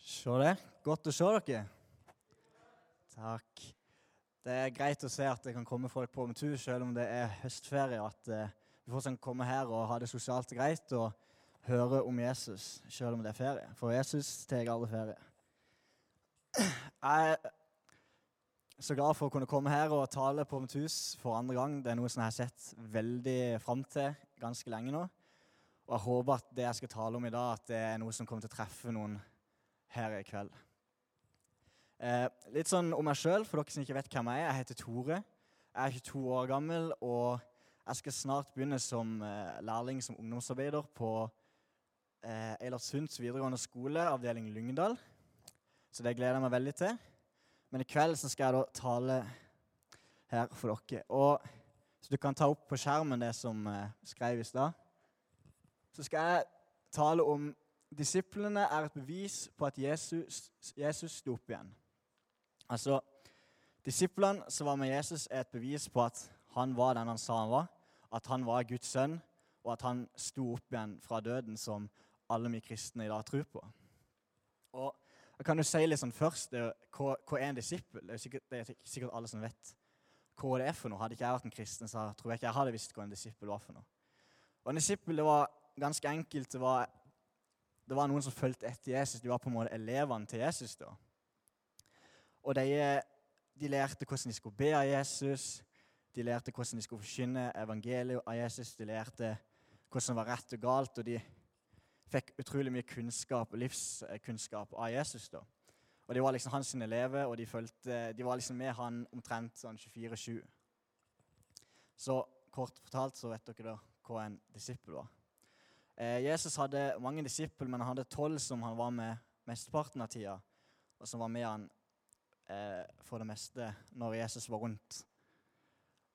Se det. Godt å se dere. Takk. Det er greit å se at det kan komme folk på med tur, selv om det er høstferie. At uh, vi fortsatt kan komme her og ha det sosialt greit og høre om Jesus, selv om det er ferie. For Jesus tar alle ferie. Jeg er så glad for å kunne komme her og tale på mitt hus for andre gang. Det er noe som jeg har sett veldig fram til ganske lenge nå. Og jeg håper at det jeg skal tale om i dag, at det er noe som kommer til å treffe noen her i kveld. Eh, litt sånn om meg sjøl, for dere som ikke vet hvem jeg er. Jeg heter Tore. Jeg er 22 år gammel, og jeg skal snart begynne som eh, lærling som ungdomsarbeider på eh, Eilertsunds videregående skole, avdeling Lyngdal. Så det gleder jeg meg veldig til. Men i kveld så skal jeg da tale her for dere. Og Så du kan ta opp på skjermen det som eh, skrev i stad. Så skal jeg tale om disiplene er et bevis på at Jesus, Jesus sto opp igjen. Altså, Disiplene som var med Jesus, er et bevis på at han var den han sa han var. At han var Guds sønn, og at han sto opp igjen fra døden, som alle vi kristne i dag tror på. Og jeg kan jo si litt sånn først, det, hva, hva, er en disippel? Det er, sikkert, det er sikkert alle som vet hva det er for noe. Hadde ikke jeg vært en kristen, så tror jeg ikke jeg hadde visst hva en disippel var for noe. Og En disippel det var ganske enkelt. Det var, det var noen som fulgte etter Jesus. De var på en måte elevene til Jesus. da. Og de, de lærte hvordan de skulle be av Jesus. De lærte hvordan de skulle forkynne evangeliet av Jesus. De lærte hvordan det var rett og galt. og de fikk utrolig mye kunnskap livskunnskap av Jesus. da. Og De var liksom hans elever, og de, følte, de var liksom med han omtrent sånn 24-7. Så kort fortalt så vet dere da hva en disippel var. Eh, Jesus hadde mange disipler, men han hadde tolv som han var med mesteparten av tida, og som var med han eh, for det meste når Jesus var rundt.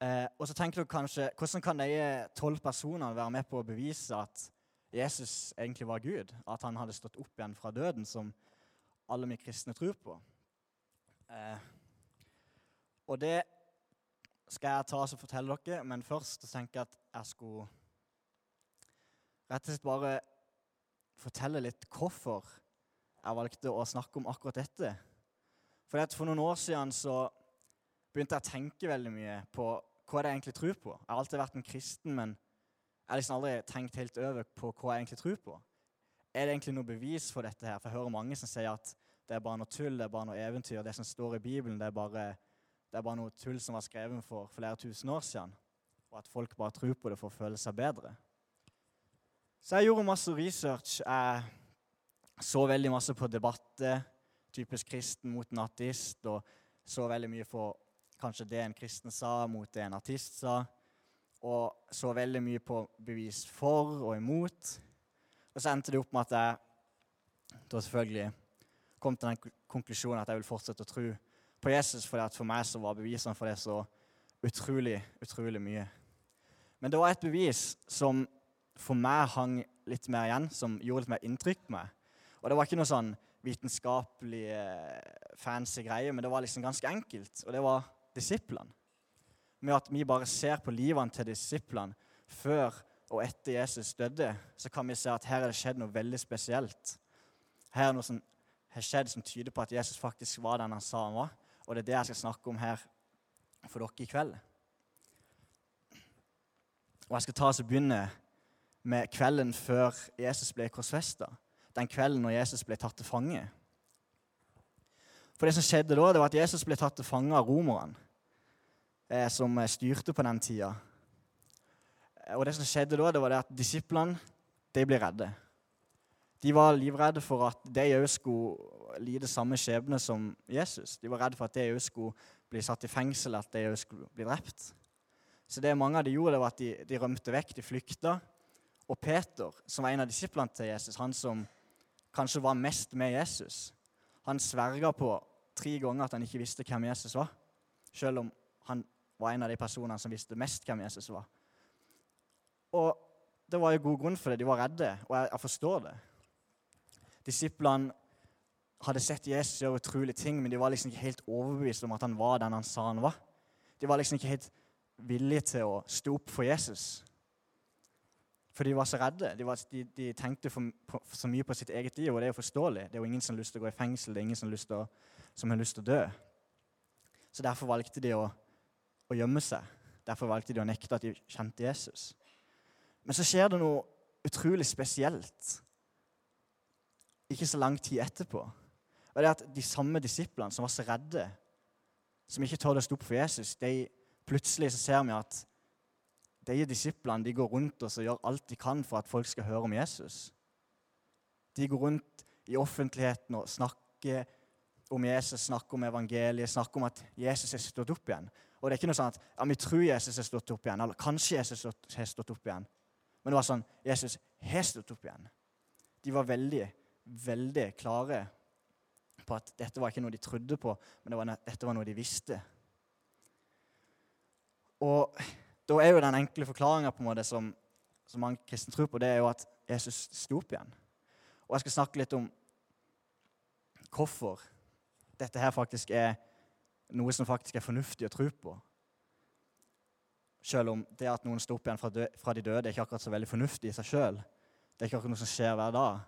Eh, og så tenker dere kanskje, Hvordan kan de tolv personene være med på å bevise at Jesus egentlig var Gud, at han hadde stått opp igjen fra døden, som alle vi kristne tror på. Eh, og det skal jeg ta og fortelle dere, men først tenker jeg at jeg skulle rett og slett bare fortelle litt hvorfor jeg valgte å snakke om akkurat dette. For, for noen år siden så begynte jeg å tenke veldig mye på hva jeg egentlig tror på. Jeg har alltid vært en kristen, men jeg har liksom aldri tenkt helt over på hva jeg egentlig tror på. Er det egentlig noe bevis for dette her? For jeg hører mange som sier at det er bare noe tull, det er bare noe eventyr. Det som står i Bibelen, det er bare, det er bare noe tull som var skrevet for flere tusen år siden. Og at folk bare tror på det for å føle seg bedre. Så jeg gjorde masse research. Jeg så veldig masse på debatter. Typisk kristen mot en artist. Og så veldig mye på kanskje det en kristen sa, mot det en artist sa og så veldig mye på bevis for og imot. Og så endte det opp med at jeg da selvfølgelig kom til den konklusjonen at jeg vil fortsette å tro på Jesus, fordi at for meg så var bevisene for det så utrolig, utrolig mye. Men det var et bevis som for meg hang litt mer igjen, som gjorde litt mer inntrykk på meg. Og det var ikke noe sånn vitenskapelig fancy greie, men det var liksom ganske enkelt. Og det var disiplene med at vi bare ser på livene til disiplene før og etter Jesus døde, så kan vi se at her er det skjedd noe veldig spesielt. Her er noe som har skjedd som tyder på at Jesus faktisk var den han sa han var. Og det er det jeg skal snakke om her for dere i kveld. Og Jeg skal ta oss og begynne med kvelden før Jesus ble korsfesta. Den kvelden når Jesus ble tatt til fange. For det som skjedde da, det var at Jesus ble tatt til fange av romerne eh, som styrte på den tida. Og det som skjedde da, det var det at disiplene de ble redde. De var livredde for at de òg skulle lide samme skjebne som Jesus. De var redde for at de òg skulle bli satt i fengsel, at de òg skulle bli drept. Så det mange av de gjorde, det var at de, de rømte vekk, de flykta. Og Peter, som var en av disiplene til Jesus, han som kanskje var mest med Jesus, han sverga på tre ganger at han ikke visste hvem Jesus var, selv om han var en av de personene som visste mest hvem Jesus var. Og det var jo god grunn for det. De var redde, og jeg, jeg forstår det. Disiplene hadde sett Jesus gjøre utrolige ting, men de var liksom ikke helt overbevist om at han var den han sa han var. De var liksom ikke helt villige til å stå opp for Jesus. For de var så redde. De, var, de, de tenkte for, på, så mye på sitt eget liv, og det er jo forståelig. Det er jo ingen som har lyst til å gå i fengsel, det er ingen som har lyst til å, lyst til å dø. Så derfor valgte de å, å gjemme seg. Derfor valgte de å nekte at de kjente Jesus. Men så skjer det noe utrolig spesielt ikke så lang tid etterpå. Og det er at De samme disiplene som var så redde, som ikke torde å stå opp for Jesus, de, plutselig så ser vi at de disiplene de går rundt og gjør alt de kan for at folk skal høre om Jesus. De går rundt i offentligheten og snakker om Jesus, snakker om evangeliet, snakker om at Jesus er stått opp igjen. Og det er ikke noe sånn at ja, vi tror Jesus er stått opp igjen, eller kanskje Jesus har stått opp igjen. Men det var sånn Jesus har stått opp igjen. De var veldig, veldig klare på at dette var ikke noe de trodde på, men det var, dette var noe de visste. Og da er jo den enkle forklaringa som, som mange kristne tror på, det er jo at Jesus sto opp igjen. Og jeg skal snakke litt om hvorfor dette her faktisk er noe som faktisk er fornuftig å tro på. Selv om det at noen står opp igjen fra, dø, fra de døde, er ikke akkurat så veldig fornuftig i seg sjøl. Det er ikke akkurat noe som skjer hver dag.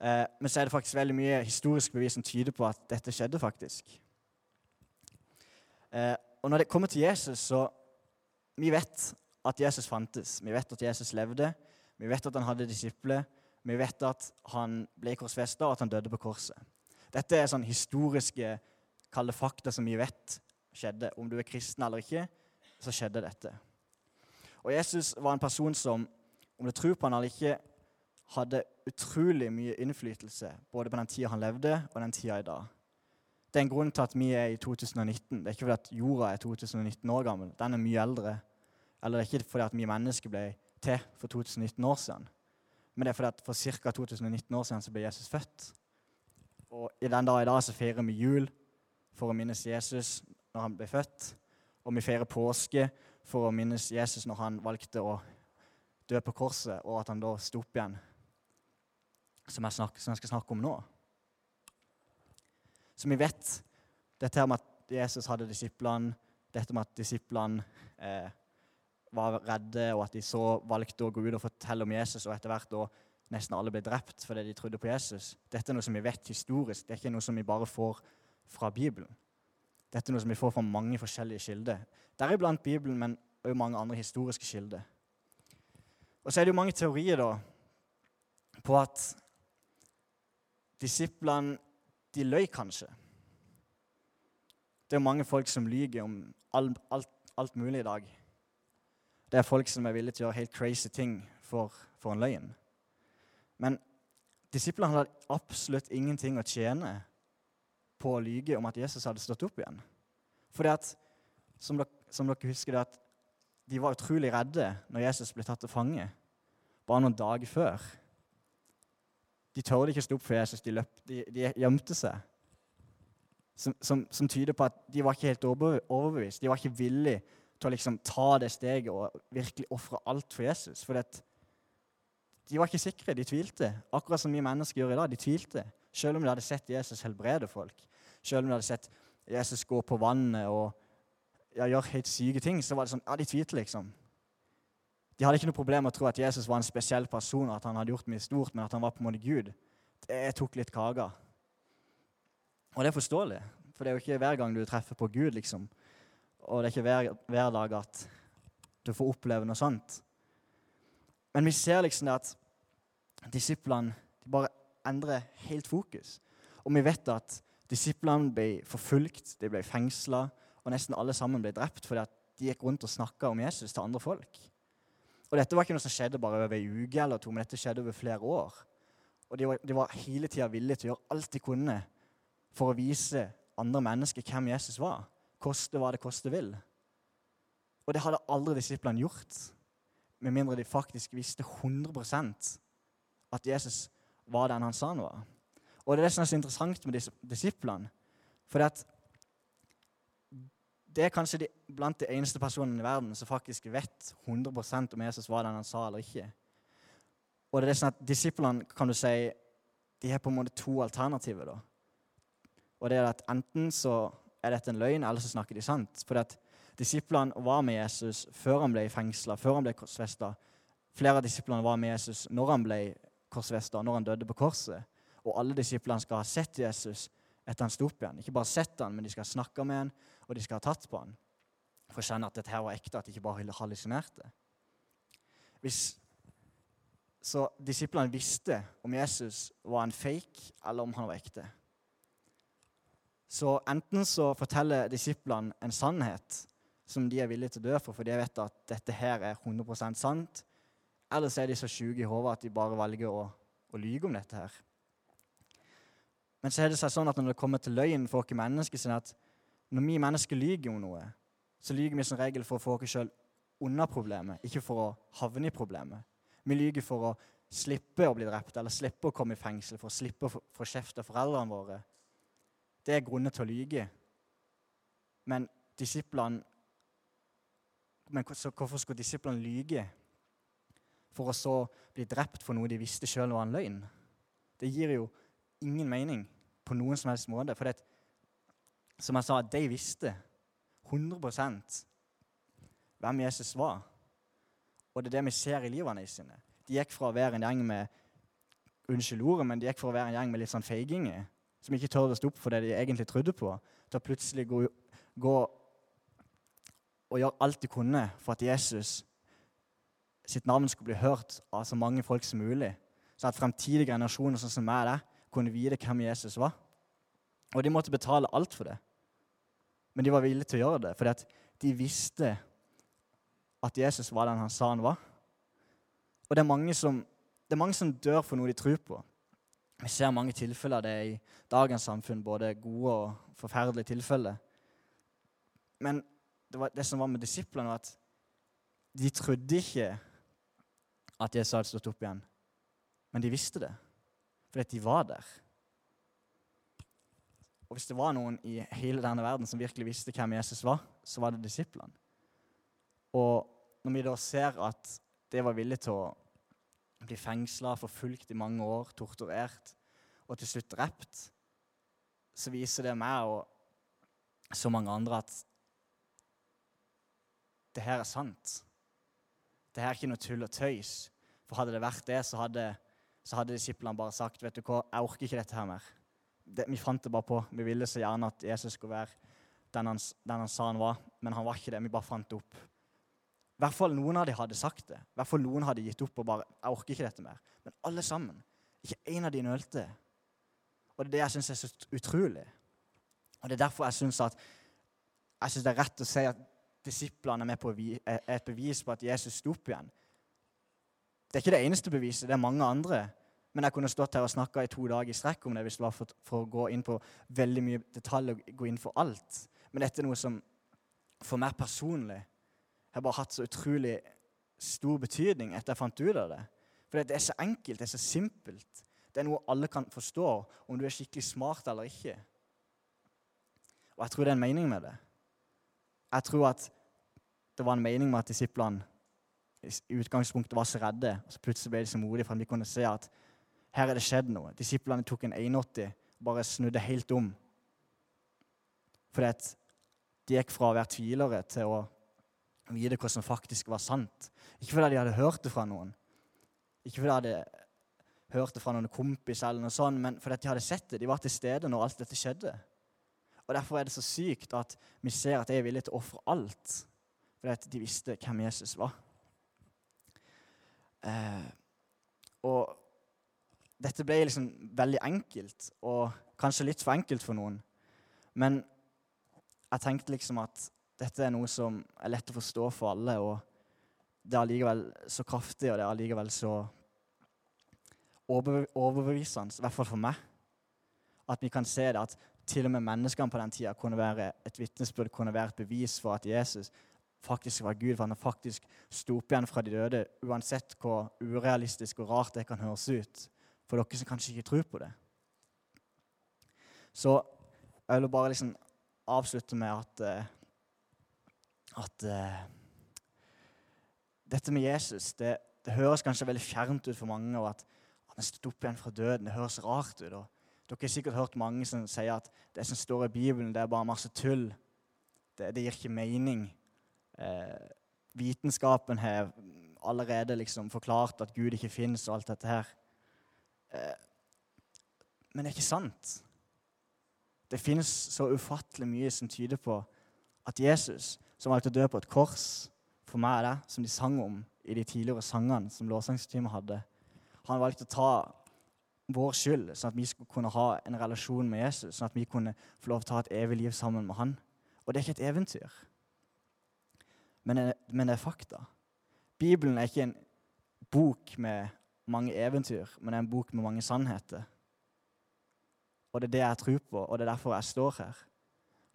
Eh, men så er det faktisk veldig mye historisk bevis som tyder på at dette skjedde faktisk. Eh, og når det kommer til Jesus, så Vi vet at Jesus fantes. Vi vet at Jesus levde. Vi vet at han hadde disipler. Vi vet at han ble korsfesta, og at han døde på korset. Dette er sånn historiske kalde fakta som vi vet skjedde. Om du er kristen eller ikke, så skjedde dette. Og Jesus var en person som, om du tror på han eller ikke, hadde utrolig mye innflytelse både på den tida han levde, og den tida i dag. Det er en grunn til at vi er i 2019. Det er ikke fordi at jorda er 2019 år gammel. Den er mye eldre. Eller det er ikke fordi at vi mennesker ble til for 2019 år siden. Men det er fordi at for ca. 2019 år siden så ble Jesus født. Og i den dag i dag så feirer vi jul for å minnes Jesus når han ble født. Og vi feirer påske for å minnes Jesus når han valgte å dø på korset, og at han da sto opp igjen, som jeg, snak, som jeg skal snakke om nå. Så vi vet dette her med at Jesus hadde disiplene, dette med at disiplene eh, var redde, og at de så valgte å gå ut og fortelle om Jesus, og etter hvert da nesten alle ble drept fordi de trodde på Jesus. Dette er noe som vi vet historisk. Det er ikke noe som vi bare får fra Bibelen. Dette er noe som vi får fra mange forskjellige kilder. Deriblant Bibelen, men også mange andre historiske kilder. Og så er det jo mange teorier da, på at disiplene de løy kanskje. Det er mange folk som lyver om alt, alt, alt, mulig i dag. Det er folk som er villige til å gjøre helt crazy ting for, for en løgn. Men disiplene hadde absolutt ingenting å tjene på å lyge om at Jesus hadde stått opp igjen. Fordi at, som dere, som dere husker, det at de var utrolig redde når Jesus ble tatt til fange, bare noen dager før. De torde ikke stå opp for Jesus, de, løp, de, de gjemte seg. Som, som, som, tyder på at de var ikke helt overbevist. De var ikke villige til å liksom ta det steget og virkelig ofre alt for Jesus. For de var ikke sikre, de tvilte. Akkurat som vi mennesker gjør i dag. De tvilte. Selv om de hadde sett Jesus helbrede folk. Selv om de hadde sett Jesus gå på vannet og ja, gjøre helt syke ting, så var det sånn Ja, de tvilte, liksom. De hadde ikke noe problem med å tro at Jesus var en spesiell person, og at han hadde gjort mye stort, men at han var på en måte Gud. Det tok litt kaka. Og det er forståelig, for det er jo ikke hver gang du treffer på Gud, liksom. Og det er ikke hver, hver dag at du får oppleve noe sånt. Men vi ser liksom det at disiplene de bare endrer helt fokus. Og vi vet at Disiplene ble forfulgt, de ble fengsla, og nesten alle sammen ble drept fordi at de gikk rundt og snakka om Jesus til andre folk. Og Dette var ikke noe som skjedde bare over ei uke eller to, men dette skjedde over flere år. Og De var, de var hele tida villige til å gjøre alt de kunne for å vise andre mennesker hvem Jesus var. Koste hva det koste vil. Og det hadde aldri disiplene gjort, med mindre de faktisk visste 100 at Jesus var den han sa han var. Og det er det som er så interessant med disiplene. For det, det er kanskje de, blant de eneste personene i verden som faktisk vet 100 om Jesus var den han sa, eller ikke. Og det er sånn at Disiplene kan du si, de har på en måte to alternativer. da. Og det er at Enten så er dette en løgn, eller så snakker de sant. For Disiplene var med Jesus før han ble fengsla, før han ble korsfesta, flere av disiplene var med Jesus når han ble korsfesta, når han døde på korset. Og alle disiplene skal ha sett Jesus etter han sto opp igjen. Ikke bare sett han, men de skal ha snakka med han, og de skal ha tatt på han. For å kjenne at dette her var ekte, at de ikke bare hallusinerte. Hvis, så disiplene visste om Jesus var en fake, eller om han var ekte. Så enten så forteller disiplene en sannhet som de er villige til å dø for, for de vet at dette her er 100% sant, eller så er de så sjuke i hodet at de bare velger å, å lyge om dette her. Men så er det sånn at når det kommer til løgn for oss mennesker, sånn at når vi mennesker lyver om noe, så lyver vi som regel for å få oss sjøl unna problemet, ikke for å havne i problemet. Vi lyver for å slippe å bli drept eller slippe å komme i fengsel, for å slippe å få kjeft av foreldrene våre. Det er grunner til å lyge. Men disiplene Men hvorfor skulle disiplene lyge for å så bli drept for noe de visste sjøl var en løgn? Det gir jo ingen mening på noen som helst måte. For det, som jeg sa, de visste 100% hvem Jesus var. Og det er det vi ser i livene sine. De gikk fra å være en gjeng med unnskyld ordet, men de gikk fra å være en gjeng med litt sånn feiginger som ikke tør å stå opp for det de egentlig trodde på, til å plutselig gå, gå og gjøre alt de kunne for at Jesus sitt navn skulle bli hørt av så mange folk som mulig, så at fremtidige generasjoner sånn som meg der, kunne vite hvem Jesus var. Og de måtte betale alt for det. Men de var villige til å gjøre det, fordi at de visste at Jesus var den han sa han var. Og det er mange som, det er mange som dør for noe de tror på. Vi ser mange tilfeller av det i dagens samfunn, både gode og forferdelige tilfeller. Men det, det som var med disiplene, var at de trodde ikke at Jesus hadde stått opp igjen. Men de visste det, fordi de var der. Og hvis det var noen i hele denne verden som virkelig visste hvem Jesus var, så var det disiplene. Og når vi da ser at det var villig til å bli fengsla, forfulgt i mange år, torturert og til slutt drept, så viser det meg og så mange andre at det her er sant. Det her er ikke noe tull og tøys. For hadde det vært det, så hadde, så hadde disiplene bare sagt vet du hva, jeg orker ikke dette her mer. Det, vi fant det bare på. Vi ville så gjerne at Jesus skulle være den han, den han sa han var, men han var ikke det. Vi bare fant det opp. I hvert fall noen av dem hadde sagt det. I hvert fall noen hadde gitt opp og bare 'Jeg orker ikke dette mer.' Men alle sammen. Ikke én av de nølte. Og det er det jeg syns er så utrolig. Og det er derfor jeg syns at jeg synes det er rett å si at disiplene er et bevis på at Jesus sto opp igjen. Det er ikke det eneste beviset, det er mange andre. Men jeg kunne stått her og snakka i to dager i strekk om det hvis det var for, for, å gå inn på veldig mye detalj og gå inn for alt. Men dette er noe som for meg personlig har bare hatt så utrolig stor betydning etter jeg fant ut av det. For det er så enkelt, det er så simpelt. Det er noe alle kan forstå, om du er skikkelig smart eller ikke. Og jeg tror det er en mening med det. Jeg tror at det var en mening med at disiplene i utgangspunktet var så redde, og så plutselig ble de så modige for at vi kunne se at her er det skjedd noe. Disiplene tok en 81 og bare snudde helt om. Fordi at de gikk fra å være tvilere til å vite hva som faktisk var sant. Ikke fordi de hadde hørt det fra noen, ikke fordi de hadde hørt det fra noen kompis, eller noe sånt, men fordi de hadde sett det. De var til stede når alt dette skjedde. Og Derfor er det så sykt at vi ser at de er villige til å ofre alt fordi de visste hvem Jesus var. Eh, og dette ble liksom veldig enkelt, og kanskje litt for enkelt for noen. Men jeg tenkte liksom at dette er noe som er lett å forstå for alle, og det er allikevel så kraftig, og det er allikevel så overbevisende, i hvert fall for meg, at vi kan se det at til og med menneskene på den tida kunne være et vitnesbyrd, kunne være et bevis for at Jesus faktisk var Gud, for han faktisk sto opp igjen fra de døde, uansett hvor urealistisk og rart det kan høres ut for dere som kanskje ikke tror på det. Så jeg vil bare liksom avslutte med at, eh, at uh, dette med Jesus det, det, høres kanskje veldig fjernt ut for mange. og at han er stått opp igjen fra døden. Det høres rart ut. Dere har sikkert hørt mange som sier at det som står i Bibelen, det er bare masse tull. Det, det gir ikke mening. Eh, vitenskapen har allerede liksom forklart at Gud ikke fins og alt dette her. Eh, men det er ikke sant. Det fins så ufattelig mye som tyder på at Jesus, som valgte å dø på et kors for meg og deg, som de sang om i de tidligere sangene som lovsangsteamet hadde, han valgte å ta vår skyld, sånn at vi skulle kunne ha en relasjon med Jesus, sånn at vi kunne få lov til å ha et evig liv sammen med han. Og det er ikke et eventyr, men, men det er fakta. Bibelen er ikke en bok med mange eventyr, men det er en bok med mange sannheter. Og det er det jeg tror på, og det er derfor jeg står her.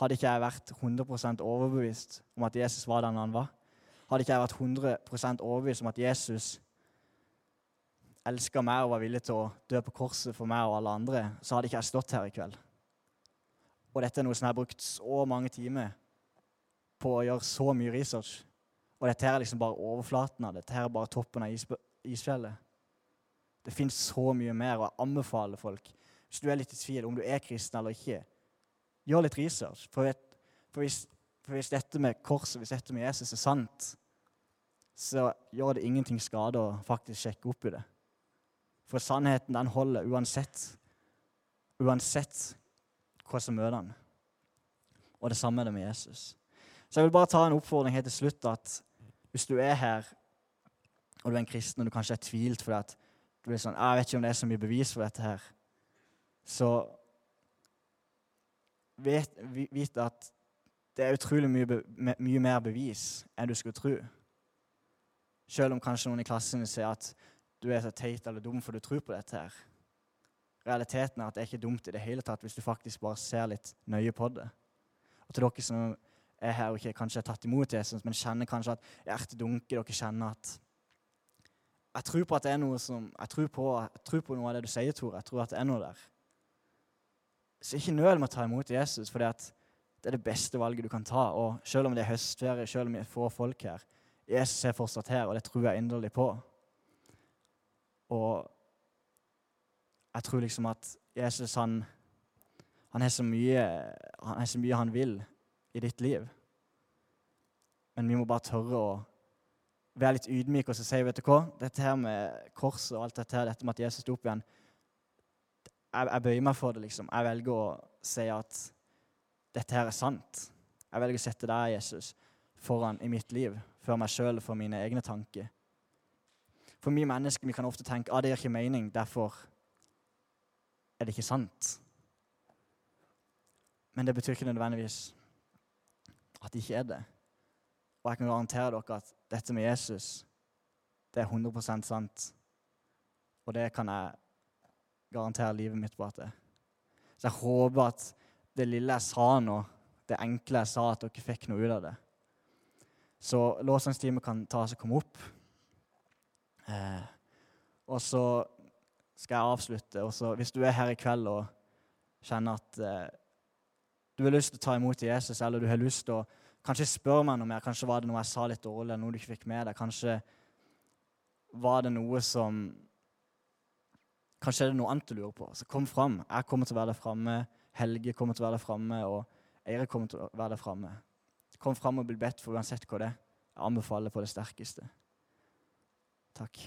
Hadde ikke jeg vært 100% overbevist om at Jesus var den han var, hadde ikke jeg vært 100% overbevist om at Jesus elska meg og var villig til å dø på korset for meg og alle andre, så hadde ikke jeg stått her i kveld. Og dette er noe som jeg har brukt så mange timer på å gjøre så mye research. Og dette her er liksom bare overflaten av det. Dette her er bare toppen av isfjellet. Det fins så mye mer, og jeg anbefaler folk, hvis du er litt i tvil om du er kristen eller ikke, gjør litt research. For, vet, for, hvis, for hvis, dette med korset, hvis dette med Jesus er sant, så gjør det ingenting skade å faktisk sjekke opp i det. For sannheten, den holder uansett. Uansett hva som møter den. Og det samme er det med Jesus. Så jeg vil bare ta en oppfordring helt til slutt at hvis du er her, og du er en kristen, og du kanskje er tvilt fordi at du blir sånn, jeg vet ikke om det er så mye bevis for dette her, så vet, vite at det er utrolig mye, mye mer bevis enn du skulle tro. Selv om kanskje noen i klassen sier at du er så teit eller dum for du tror på dette her. Realiteten er at det er ikke dumt i det hele tatt hvis du faktisk bare ser litt nøye på det. Og til dere som er her og ikke kanskje har tatt imot Jesus, men kjenner kanskje at hjertet dunker, dere kjenner at Jeg tror på at det er noe som, jeg tror på, jeg tror på noe av det du sier, Tor. Jeg tror at det er noe der. Så ikke nøl med å ta imot Jesus, for det er det beste valget du kan ta. Og selv om det er høstferie, selv om vi er få folk her, Jesus er fortsatt her, og det tror jeg inderlig på. Og jeg tror liksom at Jesus han, han, så mye, han har så mye han vil i ditt liv. Men vi må bare tørre å være litt ydmyke og så si vet du hva, dette her med korset og alt dette her, dette med at Jesus sto opp igjen jeg, jeg, bøyer meg for det, liksom. Jeg velger å si at dette her er sant. Jeg velger å sette deg, Jesus, foran i mitt liv, før meg sjøl og for mine egne tanker. For vi mennesker vi kan ofte tenke at ah, det gir ikke mening, derfor er det ikke sant. Men det betyr ikke nødvendigvis at det ikke er det. Og jeg kan garantere dere at dette med Jesus, det er 100% sant. Og det kan jeg garantere livet mitt på at det er. Så jeg håper at det lille jeg sa nå, det enkle jeg sa, at dere fikk noe ut av det. Så lovsangsteamet kan ta seg og komme opp. Eh, og så skal jeg avslutte. Og så, hvis du er her i kveld og kjenner at eh, du har lyst til å ta imot Jesus, eller du har lyst til å kanskje spørre meg noe mer, kanskje var det noe jeg sa litt dårlig, eller noe du ikke fikk med deg, kanskje var det noe som Kanskje er det noe annet du lurer på. Så kom fram. Jeg kommer til å være der framme. Helge kommer til å være der framme, og Eirik kommer til å være der framme. Kom fram og bli bedt for uansett hva det er. Jeg anbefaler på det sterkeste. Takk.